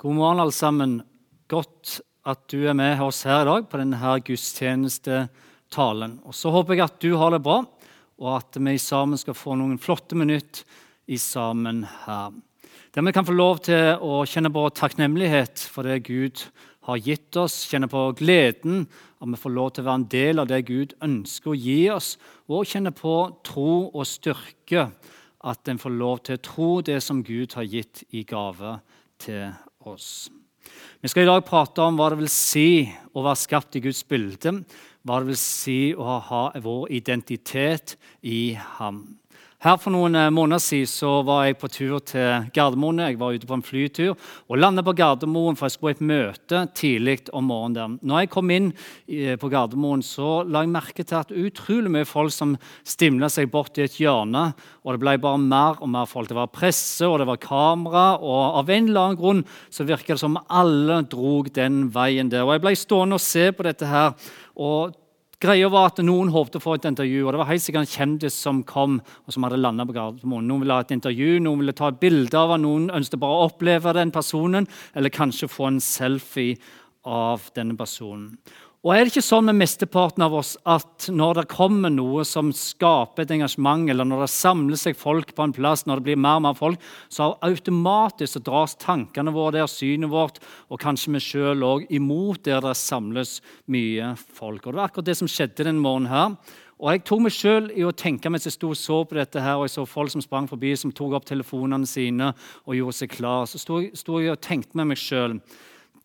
God morgen, alle sammen. Godt at du er med oss her i dag på denne gudstjenestetalen. Og Så håper jeg at du har det bra, og at vi sammen skal få noen flotte minutter i sammen her. Der vi kan få lov til å kjenne på takknemlighet for det Gud har gitt oss. Kjenne på gleden at vi får lov til å være en del av det Gud ønsker å gi oss. Og kjenne på tro og styrke, at en får lov til å tro det som Gud har gitt i gave til oss. Vi skal i dag prate om hva det vil si å være skapt i Guds bilde. Hva det vil si å ha vår identitet i Ham. Her For noen eh, måneder siden så var jeg på tur til Gardermoen. Jeg var ute på en flytur og landet på Gardermoen for jeg skulle på et møte tidlig om morgenen. der. Når jeg kom inn eh, på Gardermoen, så la jeg merke til at utrolig mye folk som stimla seg bort i et hjørne. og Det ble bare mer og mer folk. Det var presse og det var kamera. og Av en eller annen grunn så virka det som alle drog den veien der. Og Jeg ble stående og se på dette her. og Greia var at Noen håpte å få et intervju, og det var helt sikkert en kjendis som kom. og som hadde på Gardermoen. Noen ville ha et intervju, noen ville ta et bilde av ham, noen ønsket bare å oppleve den personen, eller kanskje få en selfie av denne personen. Og er det ikke sånn med mesteparten av oss at når det kommer noe som skaper et engasjement, eller når det samler seg folk på en plass, når det blir mer og mer folk, så automatisk så dras tankene våre der, synet vårt, og kanskje vi sjøl òg, imot der det samles mye folk. Og Det var akkurat det som skjedde den morgenen her. Og Jeg tok meg sjøl i å tenke mens jeg sto og så på dette, her, og jeg så folk som sprang forbi, som tok opp telefonene sine og gjorde seg klar. Så sto jeg og tenkte med meg sjøl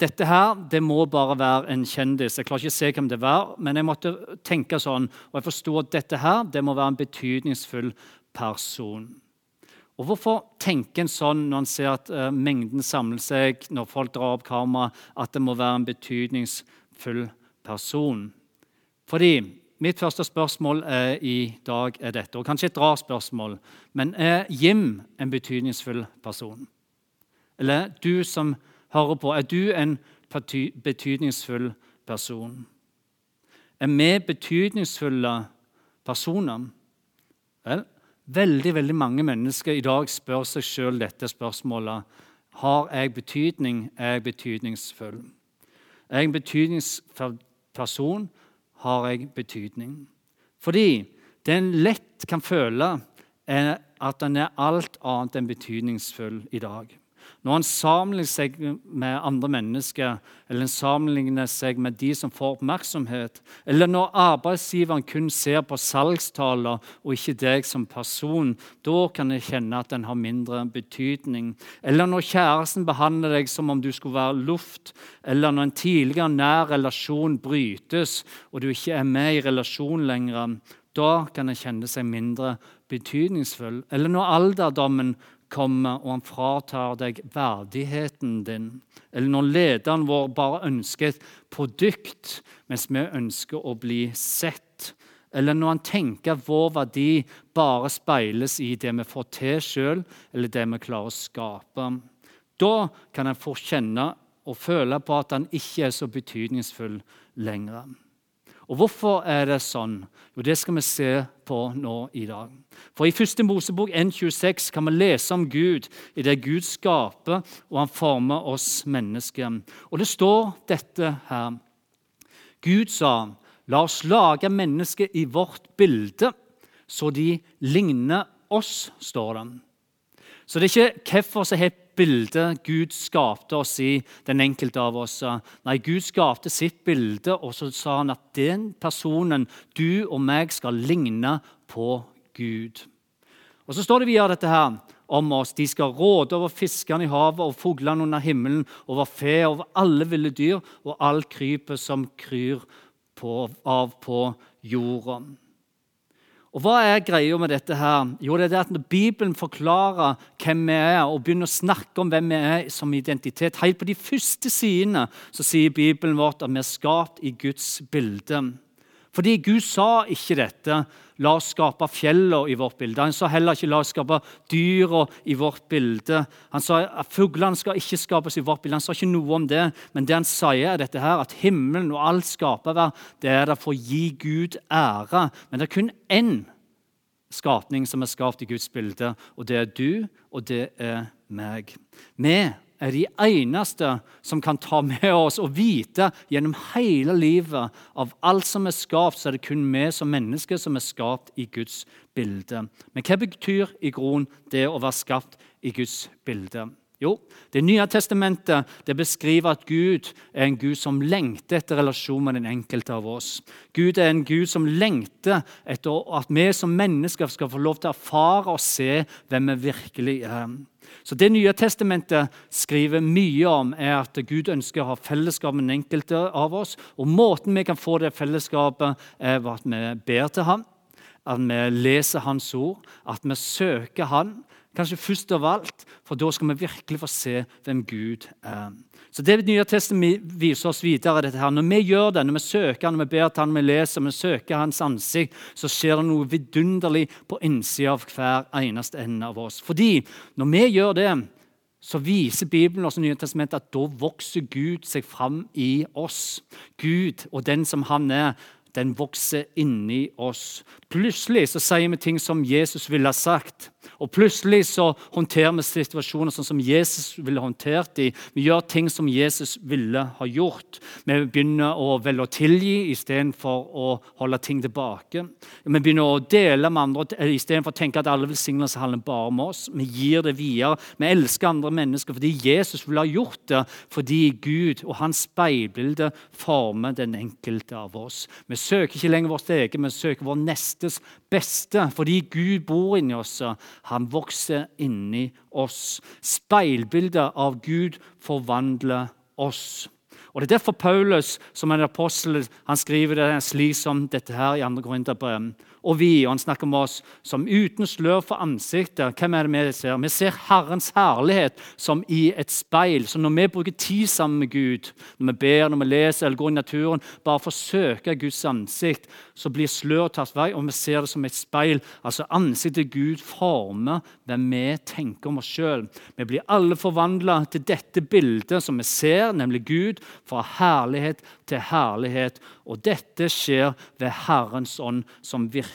dette her, det må bare være en kjendis. Jeg klarer ikke å se hvem det var, men jeg måtte tenke sånn. Og jeg forsto at dette her, det må være en betydningsfull person. Og Hvorfor tenker en sånn når en ser at uh, mengden samler seg, når folk drar opp kamera, at det må være en betydningsfull person? Fordi mitt første spørsmål uh, i dag er dette, og kanskje et rart spørsmål, men er Jim en betydningsfull person? Eller du som hører på, er du en betydningsfull person? Er vi betydningsfulle personer? Vel, veldig veldig mange mennesker i dag spør seg sjøl dette spørsmålet. Har jeg betydning? Er jeg betydningsfull? Er jeg en betydningsfull person? Har jeg betydning? Fordi det en lett kan føle, er at en er alt annet enn betydningsfull i dag. Når en sammenligner seg med andre mennesker, eller en sammenligner seg med de som får oppmerksomhet, eller når arbeidsgiveren kun ser på salgstaler og ikke deg som person, da kan jeg kjenne at den har mindre betydning. Eller når kjæresten behandler deg som om du skulle være luft, eller når en tidligere nær relasjon brytes, og du ikke er med i relasjon lenger, da kan en kjenne seg mindre betydningsfull. Eller når alderdommen kommer og han fratar deg verdigheten din. Eller når lederen vår bare ønsker et produkt, mens vi ønsker å bli sett. Eller når han tenker at vår verdi bare speiles i det vi får til sjøl, eller det vi klarer å skape. Da kan en få kjenne og føle på at han ikke er så betydningsfull lenger. Og Hvorfor er det sånn? Jo, Det skal vi se på nå i dag. For I 1. Mosebok 1,26 kan vi lese om Gud i det Gud skaper, og han former oss mennesker. Og det står dette her. Gud sa, 'La oss lage mennesker i vårt bilde, så de ligner oss', står det. Så det er ikke hvorfor som har bilde Gud skapte oss i, den enkelte av oss. Nei, Gud skapte sitt bilde, og så sa han at den personen, du og meg, skal ligne på Gud. Og Så står det videre dette her om oss. De skal råde over fiskene i havet og fuglene under himmelen, over fe, over alle ville dyr og all krypet som kryr på, av på jorda. Og Hva er greia med dette? her? Jo, det er at Når Bibelen forklarer hvem vi er, og begynner å snakke om hvem vi er som identitet Helt på de første sidene så sier Bibelen vårt at vi er skapt i Guds bilde. Fordi Gud sa ikke dette. La oss skape fjellene i vårt bilde. Han sa heller ikke la oss skape dyra i vårt bilde. Han sa at fuglene skal ikke skapes i vårt bilde. Han sa ikke noe om det. Men det han sier, er dette her, at himmelen og alt skapervær det er der for å gi Gud ære. Men det er kun én skapning som er skapt i Guds bilde, og det er du, og det er meg. Vi er de eneste som kan ta med oss og vite gjennom hele livet av alt som er skapt, så er det kun vi som mennesker som er skapt i Guds bilde. Men hva betyr i groen det å være skapt i Guds bilde? Jo, Det nye testamentet det beskriver at Gud er en Gud som lengter etter relasjon med den enkelte av oss. Gud er en Gud som lengter etter at vi som mennesker skal få lov til å erfare og se hvem vi virkelig er. Så Det nye testamentet skriver mye om, er at Gud ønsker å ha fellesskap med den enkelte av oss. Og Måten vi kan få det fellesskapet, er ved at vi ber til ham, at vi leser Hans ord, at vi søker Han Kanskje først av alt, for da skal vi virkelig få se hvem Gud er. Så Det Nye testen viser oss videre. dette her. Når vi gjør det, når vi søker når vi ber til han, vi leser, når vi søker hans ansikt, så skjer det noe vidunderlig på innsida av hver eneste ende av oss. Fordi når vi gjør det, så viser Bibelen og Nye testamentet at da vokser Gud seg fram i oss. Gud og den som han er, den vokser inni oss. Plutselig så sier vi ting som Jesus ville ha sagt. Og Plutselig så håndterer vi situasjoner sånn som Jesus ville håndtert dem. Vi gjør ting som Jesus ville ha gjort. Vi begynner å velge å tilgi istedenfor å holde ting tilbake. Vi begynner å dele med andre istedenfor å tenke at alle velsignelser handler bare om oss. Vi gir det videre. Vi elsker andre mennesker fordi Jesus ville ha gjort det, fordi Gud og hans speilbilde former den enkelte av oss. Vi søker ikke lenger vårt eget, men søker vår nestes beste fordi Gud bor inni oss. Han vokser inni oss. Speilbildet av Gud forvandler oss. Og Det er derfor Paulus som en apostel han skriver det slik som dette her i 2. Korinterbrev og vi. Og han snakker om oss som uten slør for ansiktet. Hvem er det vi ser? Vi ser Herrens herlighet som i et speil. Så når vi bruker tid sammen med Gud, når vi ber, når vi leser eller går i naturen, bare for å søke Guds ansikt, så blir slør tatt vei, og vi ser det som et speil. Altså Ansiktet Gud former hvem vi tenker om oss sjøl. Vi blir alle forvandla til dette bildet som vi ser, nemlig Gud, fra herlighet til herlighet. Og dette skjer ved Herrens ånd, som virker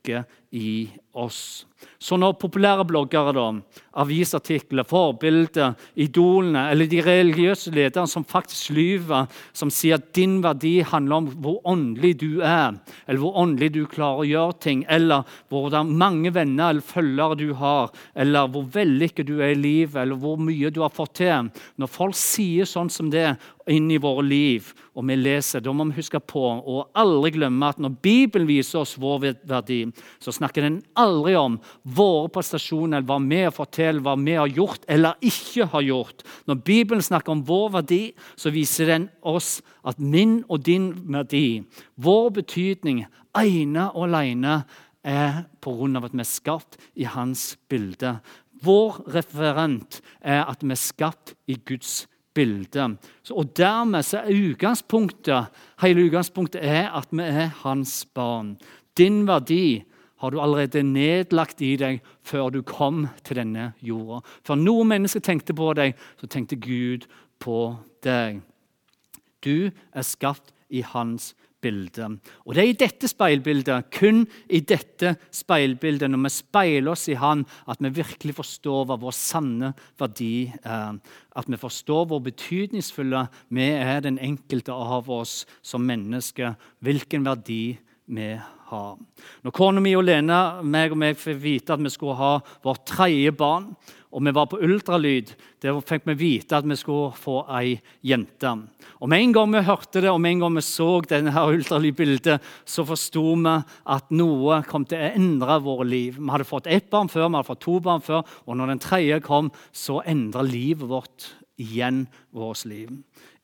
i oss. Så når populære bloggere, da, avisartikler, forbilder, idolene eller de religiøse lederne som faktisk lyver, som sier at din verdi handler om hvor åndelig du er, eller hvor åndelig du klarer å gjøre ting, eller hvordan mange venner eller følgere du har, eller hvor vellykket du er i livet, eller hvor mye du har fått til Når folk sier sånn som det inn i våre liv, og vi leser, da må vi huske på og aldri glemme at når Bibelen viser oss vår verdi, så snakker den aldri om våre prestasjoner, hva vi har fått til, hva vi har gjort eller ikke har gjort. Når Bibelen snakker om vår verdi, så viser den oss at min og din verdi, vår betydning, ene og alene er pga. at vi er skapt i hans bilde. Vår referent er at vi er skapt i Guds bilde. og Dermed så er utgangspunktet, hele utgangspunktet er at vi er hans barn. Din verdi har du allerede nedlagt i deg før du kom til denne jorda. Før noe mennesker tenkte på deg, så tenkte Gud på deg. Du er skapt i hans bilde. Og Det er i dette speilbildet, kun i dette speilbildet, når vi speiler oss i Han, at vi virkelig forstår hva vår sanne verdi er. At vi forstår hvor betydningsfulle vi er, den enkelte av oss som mennesker. Hvilken verdi vi har. Når kona mi og Lena meg og meg fikk vite at vi skulle ha vårt tredje barn, og vi var på ultralyd, der fikk vi vite at vi skulle få ei jente. Og Med en gang vi hørte det og med en gang vi så denne ultralydbildet, så forsto vi at noe kom til å endre våre liv. Vi hadde fått ett barn før, vi hadde fått to barn før, og når den tredje kom, så endra livet vårt igjen vårt liv.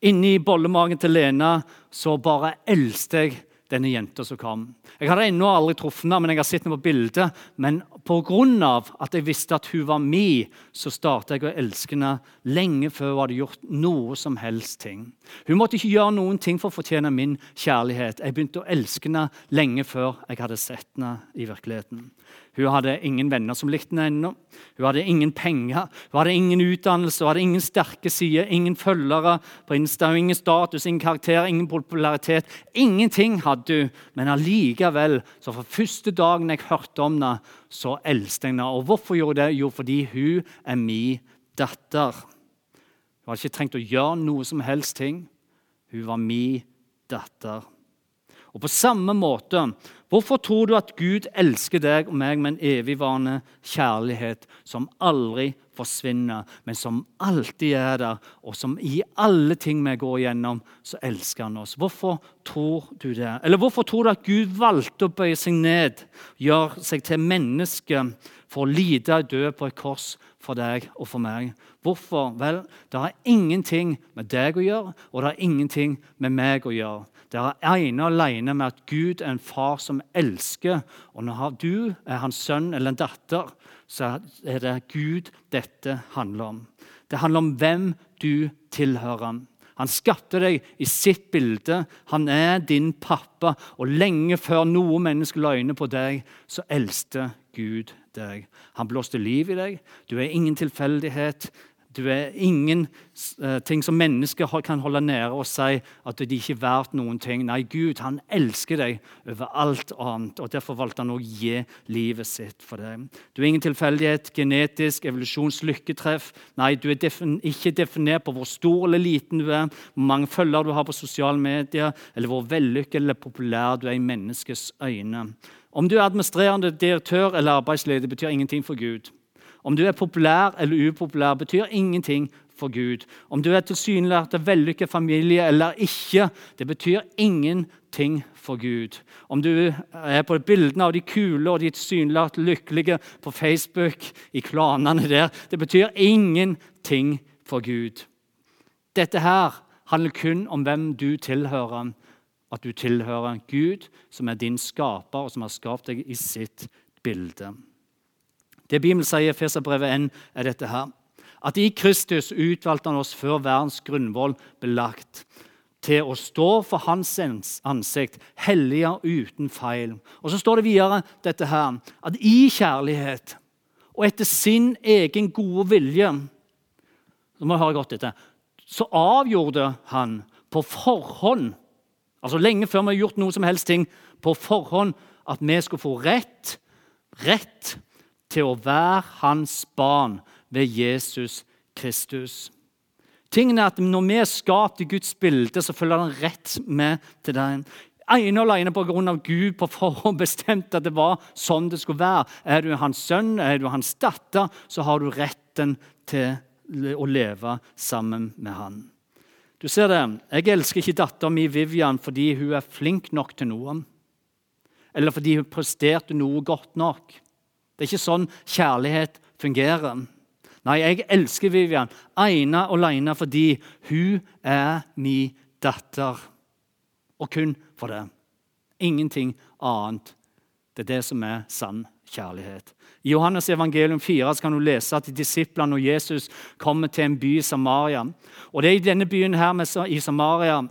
Inni bollemagen til Lena så bare eldste jeg denne jenta som kom. Jeg hadde ennå aldri truffet henne, men jeg har sett henne på bildet. Men pga. at jeg visste at hun var mi, så startet jeg å elske henne lenge før hun hadde gjort noe som helst ting. Hun måtte ikke gjøre noen ting for å fortjene min kjærlighet. Jeg begynte å elske henne lenge før jeg hadde sett henne i virkeligheten. Hun hadde ingen venner som likte henne ennå. Hun hadde ingen penger, hun hadde ingen utdannelse, hun hadde ingen sterke sider, ingen følgere på Insta, ingen status, ingen karakter, ingen popularitet. Ingenting hadde hun, men allikevel, så fra første dagen jeg hørte om henne, så elsket jeg henne. Og hvorfor gjorde jeg det? Jo, fordi hun er min datter. Hun hadde ikke trengt å gjøre noe som helst ting. Hun var min datter. Og på samme måte, hvorfor tror du at Gud elsker deg og meg med en evigvarende kjærlighet som aldri forsvinner, men som alltid er der, og som i alle ting vi går igjennom, så elsker han oss? Hvorfor tror du det? Eller hvorfor tror du at Gud valgte å bøye seg ned, gjøre seg til menneske for å lide og dø på et kors for deg og for meg? Hvorfor? Vel, det har ingenting med deg å gjøre, og det har ingenting med meg å gjøre. Det er ene og alene med at Gud er en far som elsker. Og når du er hans sønn eller en datter, så er det Gud dette handler om. Det handler om hvem du tilhører. Han skapte deg i sitt bilde. Han er din pappa. Og lenge før noe menneske la øyne på deg, så eldste Gud deg. Han blåste liv i deg. Du er ingen tilfeldighet. Du er ingenting eh, som mennesker kan holde nede og si at de ikke er verdt noen ting. Nei, Gud han elsker deg over alt annet, og derfor valgte han å gi livet sitt for deg. Du er ingen tilfeldighet, genetisk, evolusjonslykketreff. Nei, du er defin ikke definert på hvor stor eller liten du er, hvor mange følgere du har på sosiale medier, eller hvor vellykket eller populær du er i menneskets øyne. Om du er administrerende direktør eller arbeidsleder, betyr ingenting for Gud. Om du er populær eller upopulær, betyr ingenting for Gud. Om du er tilsynelatende vellykket familie eller ikke, det betyr ingenting for Gud. Om du er på bildene av de kule og de tilsynelatende lykkelige på Facebook, i klanene der, det betyr ingenting for Gud. Dette her handler kun om hvem du tilhører. At du tilhører Gud, som er din skaper, og som har skapt deg i sitt bilde. Det Bibelen sier i Feserbrevet 1, er dette her. At i Kristus utvalgte han oss før verdens grunnvoll ble lagt, til å stå for hans ansikt, hellige uten feil. Og så står det videre dette her, at i kjærlighet og etter sin egen gode vilje så må jeg høre godt dette, så avgjorde han på forhånd, altså lenge før vi har gjort noe som helst ting, på forhånd at vi skulle få rett, rett til å være hans barn ved Jesus Kristus. Tingen er at Når vi er skapt i Guds bilde, så følger han rett med til den. Ene og alene pga. Gud på forhånd bestemte at det var sånn det skulle være. Er du hans sønn, er du hans datter, så har du retten til å leve sammen med han. Du ser det, Jeg elsker ikke datteren min Vivian fordi hun er flink nok til noe. Eller fordi hun presterte noe godt nok. Det er ikke sånn kjærlighet fungerer. Nei, jeg elsker Vivian ene og alene fordi hun er min datter. Og kun for det. Ingenting annet. Det er det som er sann kjærlighet. I Johannes evangelium 4 kan du lese at disiplene og Jesus kommer til en by i Samaria. Og Det er i denne byen her i Samaria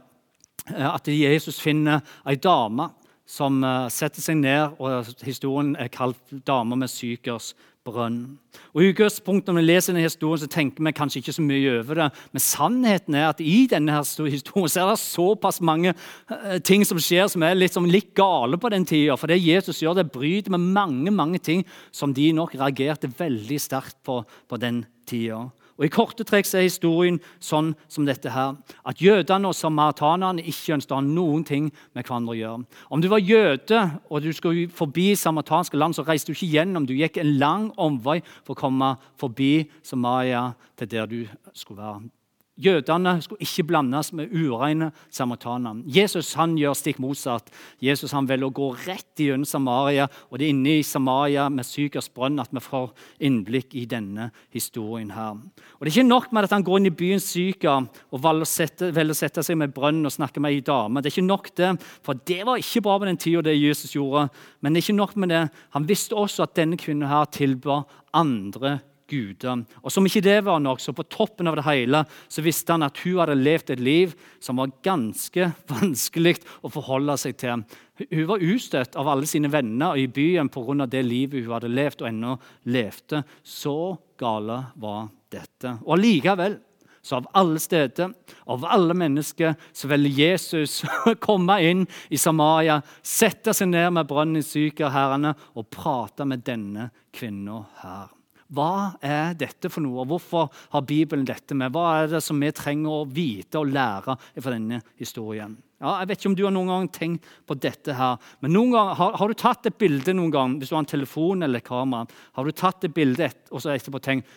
eh, at Jesus finner ei dame som eh, setter seg ned, og historien er kalt 'Damer med sykers brønn'. Og I utgangspunktet når vi leser denne historien, så tenker vi kanskje ikke så mye over det. Men sannheten er at i denne historien så er det såpass mange eh, ting som skjer som er litt, som litt gale på den tida. For det Jesus gjør, det bryter med mange mange ting som de nok reagerte veldig sterkt på på den tida. Og I korte trekk er historien sånn som dette her, at jødene og samaritanerne ikke ønsket å ha noen ting med hverandre å gjøre. Om du var jøde og du skulle forbi samaritanske land, så reiste du ikke gjennom. Du gikk en lang omvei for å komme forbi Samaria til der du skulle være. Jødene skulle ikke blandes med ureine samaritaner. Jesus han gjør stikk motsatt. Jesus han velger å gå rett gjennom Samaria, og det er inne i Samaria med Sykers brønn at vi får innblikk i denne historien. her. Og Det er ikke nok med at han går inn i byen Syka og velger å sette seg med brønn og snakke med ei dame. Det er ikke nok det, for det var ikke bra på den tida det Jesus gjorde. Men det er ikke nok med det. Han visste også at denne kvinnen her tilba andre guder. Og Som ikke det var nok, så på toppen av det hele så visste han at hun hadde levd et liv som var ganske vanskelig å forholde seg til. Hun var ustøtt av alle sine venner i byen pga. det livet hun hadde levd og ennå levde. Så gale var dette. Og allikevel så av alle steder, av alle mennesker, så velger Jesus komme inn i Samaria, sette seg ned med brønnen i sykerherrene og prate med denne kvinna her. Hva er dette for noe? Hvorfor har Bibelen dette med? Hva er det som vi trenger å vite og lære fra denne historien? Ja, jeg vet ikke om du har noen gang tenkt på dette her, men noen gang, har, har, du tatt et bilde noen gang, hvis du har en telefon eller kamera, har du tatt et bilde og så etterpå tenkt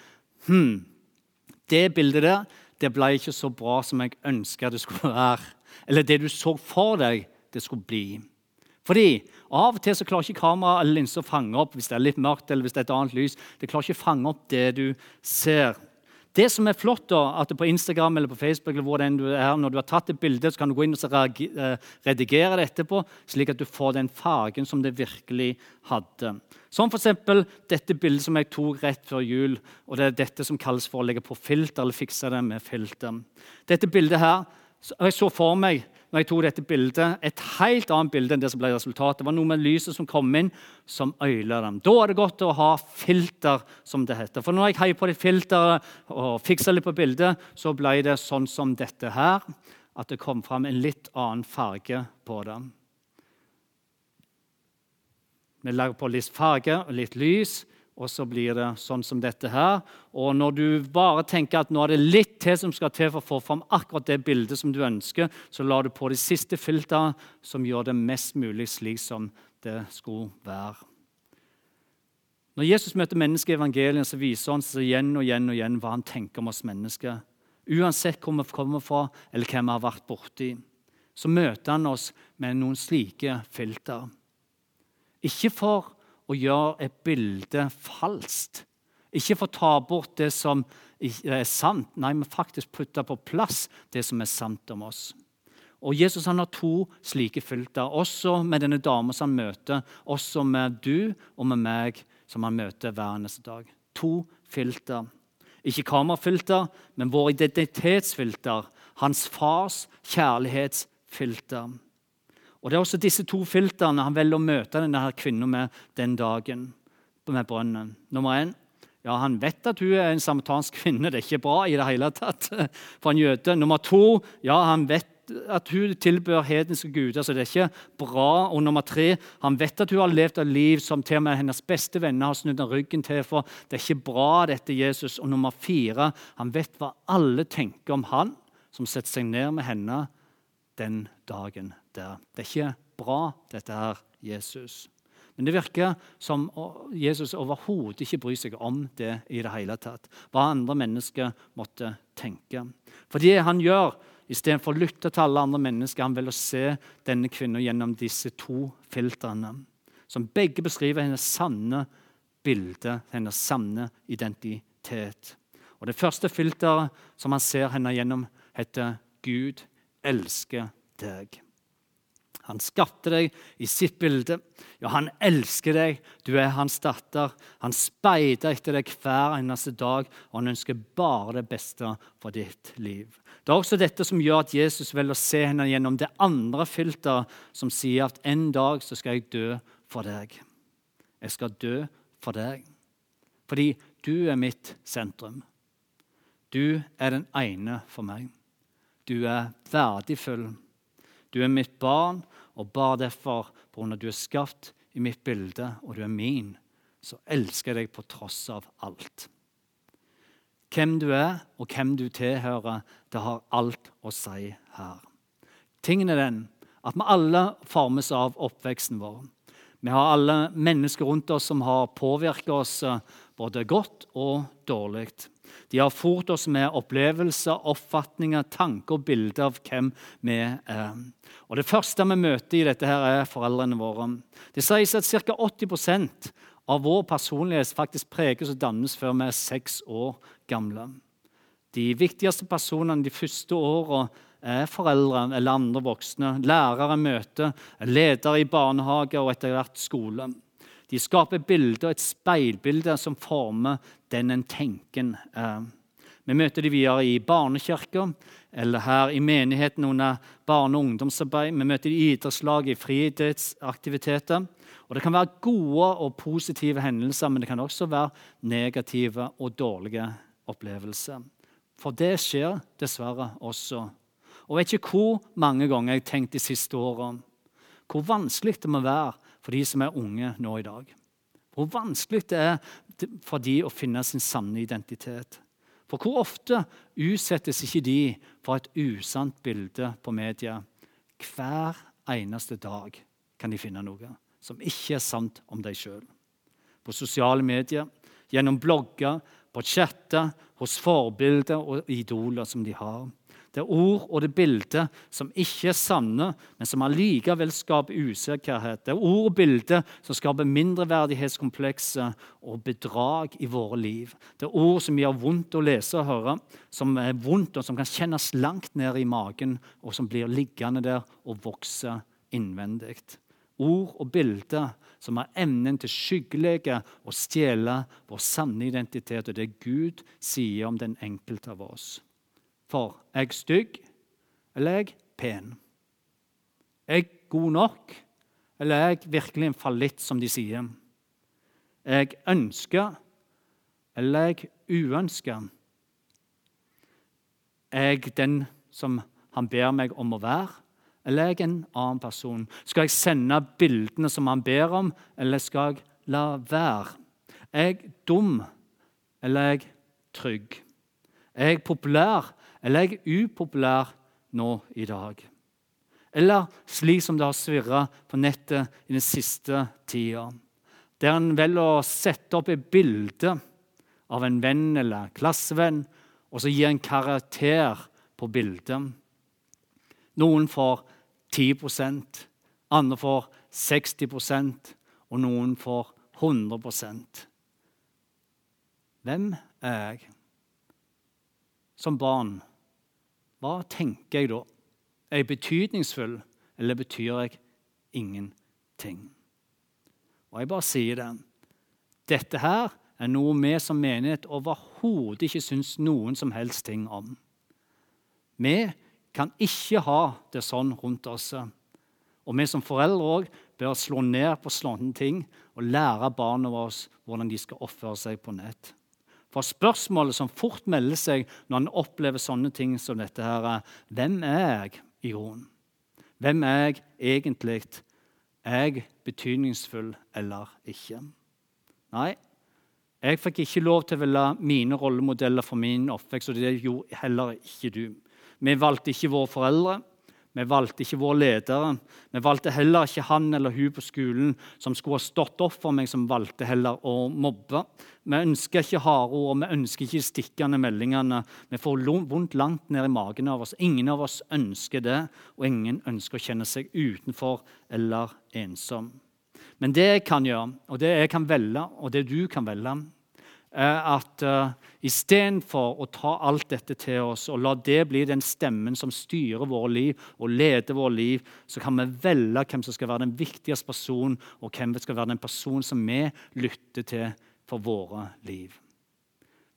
hm, det bildet der det ble ikke så bra som jeg ønska det skulle være. Eller det du så for deg det skulle bli. Fordi Av og til så klarer ikke kamera eller linse å fange opp hvis det er litt mørkt eller hvis det er et annet lys. Det klarer ikke å fange opp det du ser. Det som er flott, da, at på Instagram eller på Facebook eller hvor det du er, når du har tatt et bilde, så kan du gå inn og eh, redigere det etterpå, slik at du får den fargen som det virkelig hadde. Som f.eks. dette bildet som jeg tok rett før jul. og Det er dette som kalles for å legge på filter eller fikse det med filter. Dette bildet her, Jeg så for meg når jeg tok dette bildet, et helt annet bilde enn det som ble resultatet. Det var noe med lyset som kom inn, som øyla dem. Da er det godt å ha filter, som det heter. For når jeg heier på det filteret og fiksa litt på bildet, så ble det sånn som dette her. At det kom fram en litt annen farge på det. Vi lager på litt farge og litt lys, og så blir det sånn som dette her. Og når du bare tenker at nå er det litt til som skal til for å få fram akkurat det bildet som du ønsker, så lar du på de siste filtrene som gjør det mest mulig slik som det skulle være. Når Jesus møter mennesker i evangeliet, så viser han seg igjen og igjen og igjen hva han tenker om oss mennesker. Uansett hvor vi kommer fra, eller hvem vi har vært borti, så møter han oss med noen slike filter. Ikke for å gjøre et bilde falskt. Ikke for å ta bort det som er sant, nei, men faktisk putte på plass det som er sant om oss. Og Jesus han har to slike filter, også med denne dama som han møter, også med du og med meg som han møter hver eneste dag. To filter. Ikke kamerafilter, men vår identitetsfilter. Hans fars kjærlighetsfilter. Og Det er også disse to filtrene han velger å møte denne kvinnen med den dagen. med brønnen. Nummer én ja, han vet at hun er en samaritansk kvinne. Det er ikke bra i det hele tatt for en jøde. Nummer to ja, han vet at hun tilbør hedenske guder, så det er ikke bra. Og nummer tre han vet at hun har levd et liv som til og med hennes beste venner har snudd ryggen til. for Det er ikke bra, dette Jesus. Og nummer fire han vet hva alle tenker om han som setter seg ned med henne den dagen der. Det er ikke bra, dette her, Jesus. Men det virker som Jesus overhodet ikke bryr seg om det i det hele tatt. Hva andre mennesker måtte tenke. For det han gjør, istedenfor å lytte til alle andre mennesker, han vil se denne kvinnen gjennom disse to filtrene, som begge beskriver hennes sanne bilde, hennes sanne identitet. Og Det første filteret som han ser henne gjennom, heter Gud elsker deg. Han skapte deg i sitt bilde. Ja, han elsker deg. Du er hans datter. Han speider etter deg hver eneste dag, og han ønsker bare det beste for ditt liv. Det er også dette som gjør at Jesus velger å se henne gjennom det andre filteret, som sier at en dag så skal jeg dø for deg. Jeg skal dø for deg. Fordi du er mitt sentrum. Du er den ene for meg. Du er verdifull. Du er mitt barn, og bare derfor, på grunn av at du er skapt i mitt bilde, og du er min, så elsker jeg deg på tross av alt. Hvem du er, og hvem du tilhører, det har alt å si her. Tingen er den at vi alle formes av oppveksten vår. Vi har alle mennesker rundt oss som har påvirket oss eh, både godt og dårlig. De har fort oss med opplevelser, oppfatninger, tanker og bilder av hvem vi er. Og Det første vi møter i dette, her er foreldrene våre. Det sies at ca. 80% av vår personlighet faktisk preges og dannes før vi er seks år gamle. De viktigste personene de første åra er foreldre eller andre voksne, lærere møter, ledere i barnehage og etter hvert skole. De skaper bilder, et speilbilde som former den en tenker er. Vi møter de videre i barnekirka eller her i menigheten under barne- og ungdomsarbeid. Vi møter de i idrettslag, i fritidsaktiviteter. Og Det kan være gode og positive hendelser, men det kan også være negative og dårlige opplevelser. For det skjer dessverre også. Og jeg vet ikke hvor mange ganger jeg har tenkt de siste åra hvor vanskelig det må være for de som er unge nå i dag. Hvor vanskelig det er for de å finne sin sanne identitet. For hvor ofte utsettes ikke de for et usant bilde på media? Hver eneste dag kan de finne noe som ikke er sant om deg sjøl. På sosiale medier, gjennom blogger, på chatter, hos forbilder og idoler som de har. Det er ord og det bildet som ikke er sanne, men som allikevel skaper usikkerhet. Det er ord og bilde som skaper mindreverdighetskomplekser og bedrag i våre liv. Det er ord som gjør vondt å lese og høre, som er vondt og som kan kjennes langt ned i magen, og som blir liggende der og vokser innvendig. Ord og bilder som har evnen til skyggelege og stjele vår sanne identitet og det Gud sier om den enkelte av oss. For er jeg stygg, eller er jeg pen? Er jeg god nok, eller er jeg virkelig en fallitt, som de sier? Er jeg ønska, eller er jeg uønska? Er jeg den som han ber meg om å være, eller er jeg en annen person? Skal jeg sende bildene som han ber om, eller skal jeg la være? Er jeg dum, eller er jeg trygg? Er jeg populær, eller er jeg upopulær nå i dag? Eller slik som det har svirra på nettet i den siste tida, der en velger å sette opp et bilde av en venn eller klassevenn, og så gir en karakter på bildet. Noen får 10% andre får 60% og noen får 100 Hvem er jeg? Som barn hva tenker jeg da? Er jeg betydningsfull, eller betyr jeg ingenting? Og jeg bare sier det. Dette her er noe vi som menighet overhodet ikke syns noen som helst ting om. Vi kan ikke ha det sånn rundt oss. Og vi som foreldre òg bør slå ned på slående ting og lære barna våre hvordan de skal oppføre seg på nett. For spørsmålet som fort melder seg når en opplever sånne ting som dette, her, er hvem er jeg i grunnen? Hvem er jeg egentlig? Er jeg betydningsfull eller ikke? Nei, jeg fikk ikke lov til å velge mine rollemodeller for min oppvekst, og det gjorde heller ikke du. Vi valgte ikke våre foreldre. Vi valgte ikke våre ledere. Vi valgte heller ikke han eller hun på skolen som skulle ha stått opp for meg, som valgte heller å mobbe. Vi ønsker ikke harde ord, vi ønsker ikke stikkende meldingene. Vi får vondt langt ned i magen av oss. Ingen av oss ønsker det, og ingen ønsker å kjenne seg utenfor eller ensom. Men det jeg kan gjøre, og det jeg kan velge, og det du kan velge, at uh, istedenfor å ta alt dette til oss og la det bli den stemmen som styrer våre liv og leder våre liv, så kan vi velge hvem som skal være den viktigste personen, og hvem som skal være den personen som vi lytter til for våre liv.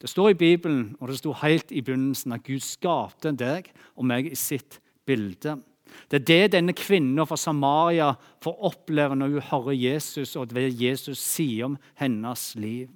Det står i Bibelen, og det står helt i begynnelsen, at Gud skapte deg og meg i sitt bilde. Det er det denne kvinnen fra Samaria får oppleve når hun hører Jesus, og det Jesus sier om hennes liv.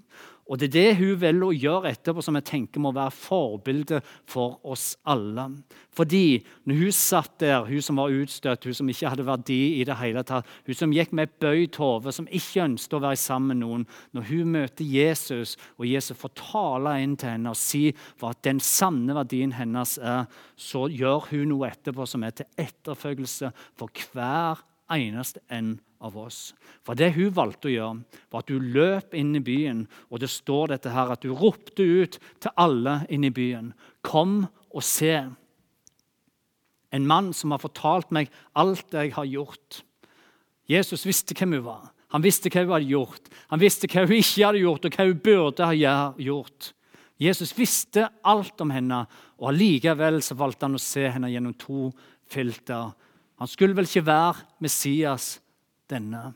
Og Det er det hun velger å gjøre etterpå, som jeg tenker må være forbilde for oss alle. Fordi når hun satt der, hun som var utstøtt, hun som ikke hadde verdi i det hele tatt, hun som gikk med et bøyd hode, som ikke ønsket å være sammen med noen Når hun møter Jesus, og Jesus får tale inn til henne og si hva den sanne verdien hennes er, så gjør hun noe etterpå som er til etterfølgelse for hver eneste en av oss. For det hun valgte å gjøre, var at hun løp inn i byen, og det står dette her at hun ropte ut til alle inne i byen. Kom og se. En mann som har fortalt meg alt jeg har gjort. Jesus visste hvem hun var. Han visste hva hun hadde gjort. Han visste hva hun ikke hadde gjort, og hva hun burde ha gjort. Jesus visste alt om henne, og allikevel valgte han å se henne gjennom to filter. Han skulle vel ikke være Messias, denne,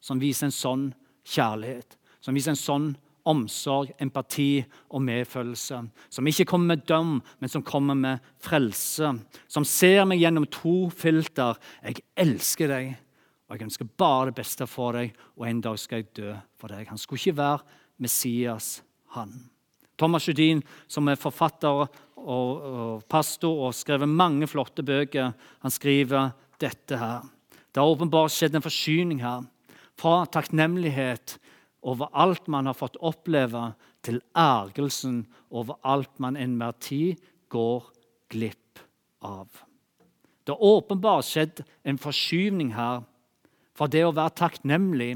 som viser en sånn kjærlighet, som viser en sånn omsorg, empati og medfølelse. Som ikke kommer med døm, men som kommer med frelse. Som ser meg gjennom to filter. Jeg elsker deg, og jeg ønsker bare det beste for deg, og en dag skal jeg dø for deg. Han skulle ikke være Messias, han. Thomas Judin, som er forfatter og, pastor og skrevet mange flotte bøker, han skriver dette her. Det har åpenbart skjedd en forsyning her. Fra takknemlighet over alt man har fått oppleve, til ergelsen over alt man enhver tid går glipp av. Det har åpenbart skjedd en forskyvning her fra det å være takknemlig,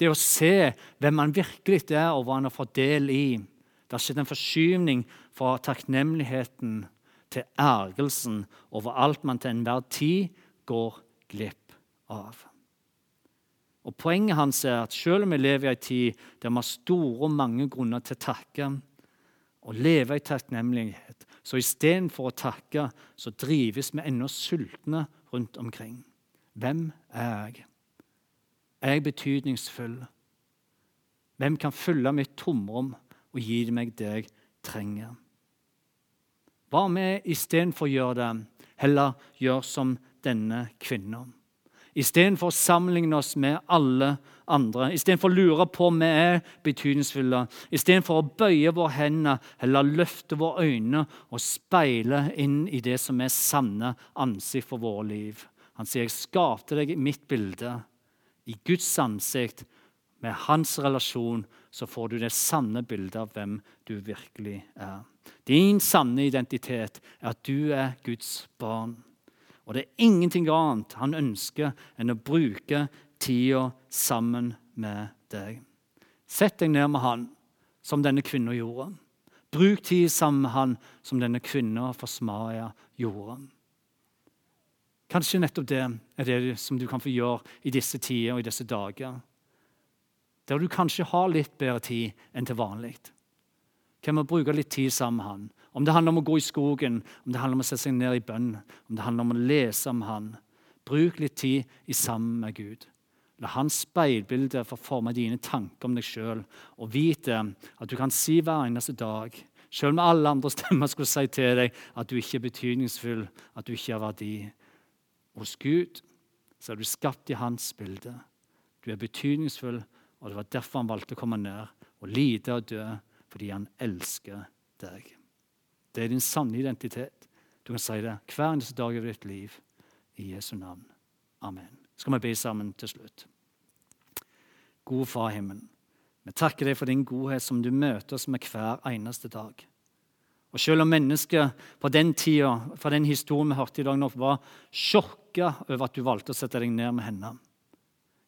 det å se hvem man virkelig er, og hva man har fått del i. Det har skjedd en forskyvning fra takknemligheten til ergelsen over alt man til enhver tid går glipp av. Og Poenget hans er at selv om vi lever i en tid der vi har store og mange grunner til å takke, og leve i takknemlighet, så istedenfor å takke, så drives vi ennå sultne rundt omkring. Hvem er jeg? Er jeg betydningsfull? Hvem kan fylle mitt tomrom og gi meg det jeg trenger? Hva om vi istedenfor å gjøre det, heller gjør som denne kvinnen? Istedenfor å sammenligne oss med alle andre, istedenfor å lure på om vi er betydningsfulle, istedenfor å bøye våre hender, eller løfte våre øyne og speile inn i det som er sanne ansikt for våre liv. Han sier, 'Jeg skapte deg i mitt bilde.' I Guds ansikt, med hans relasjon, så får du det sanne bildet av hvem du virkelig er. Din sanne identitet er at du er Guds barn. Og det er ingenting annet han ønsker enn å bruke tida sammen med deg. Sett deg ned med han, som denne kvinna gjorde. Bruk tid sammen med han, som denne kvinna fra Samaria gjorde. Kanskje nettopp det er det som du kan få gjøre i disse tider og i disse dager. Der du kanskje har litt bedre tid enn til vanlig. Kan vi bruke litt tid sammen med han? Om det handler om å gå i skogen, om det handler om å sette seg ned i bønn, om det handler om å lese om Han. Bruk litt tid i sammen med Gud. La hans speilbilde få forme dine tanker om deg sjøl, og vite at du kan si hver eneste dag, sjøl om alle andre stemmer skulle si til deg at du ikke er betydningsfull, at du ikke har verdi. Hos Gud så er du skapt i hans bilde. Du er betydningsfull, og det var derfor han valgte å komme ned og lide og dø, fordi han elsker deg. Det er din sanne identitet. Du kan si det hver eneste dag over ditt liv. I Jesu navn. Amen. Skal vi be sammen til slutt? Gode Far i himmelen, vi takker deg for din godhet som du møter oss med hver eneste dag. Og Selv om mennesker på den tida, fra den historien vi hørte i dag, nok var sjokka over at du valgte å sette deg ned med henne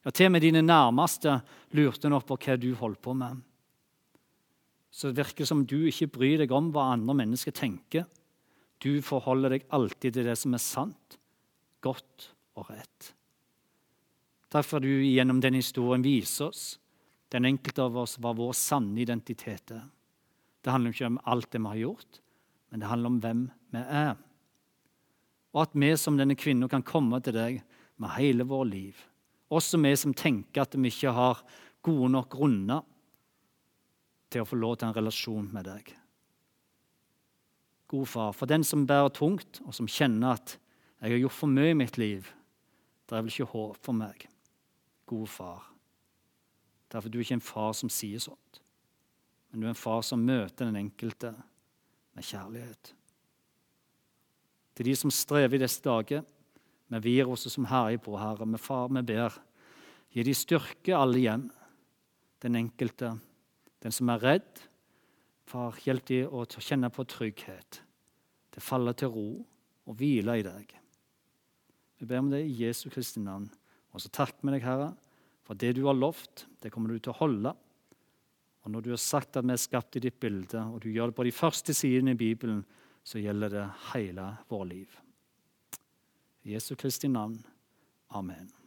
Ja, Til og med dine nærmeste lurte nok på hva du holdt på med så virker det som du ikke bryr deg om hva andre mennesker tenker. Du forholder deg alltid til det som er sant, godt og rett. Derfor du gjennom den historien viser oss, den enkelte av oss, hva vår sanne identitet. Det handler ikke om alt det vi har gjort, men det handler om hvem vi er. Og at vi som denne kvinnen kan komme til deg med hele vår liv. Også vi som tenker at vi ikke har gode nok grunner til å få lov til en relasjon med deg. God far, for den som bærer tungt, og som kjenner at jeg har gjort for mye i mitt liv, det er vel ikke håp for meg. God far. Derfor er du ikke en far som sier sånt, men du er en far som møter den enkelte med kjærlighet. Til de som strever i disse dager med viruset som herjer på, Herre, med far, vi ber, gi de styrke alle hjem, den enkelte den som er redd, far, hjelp dem å kjenne på trygghet, til å falle til ro og hvile i deg. Vi ber om det i Jesu Kristi navn. Og så takk med deg, Herre, for det du har lovt, det kommer du til å holde. Og når du har sagt at vi er skapt i ditt bilde, og du gjør det på de første sidene i Bibelen, så gjelder det hele vårt liv. I Jesu Kristi navn. Amen.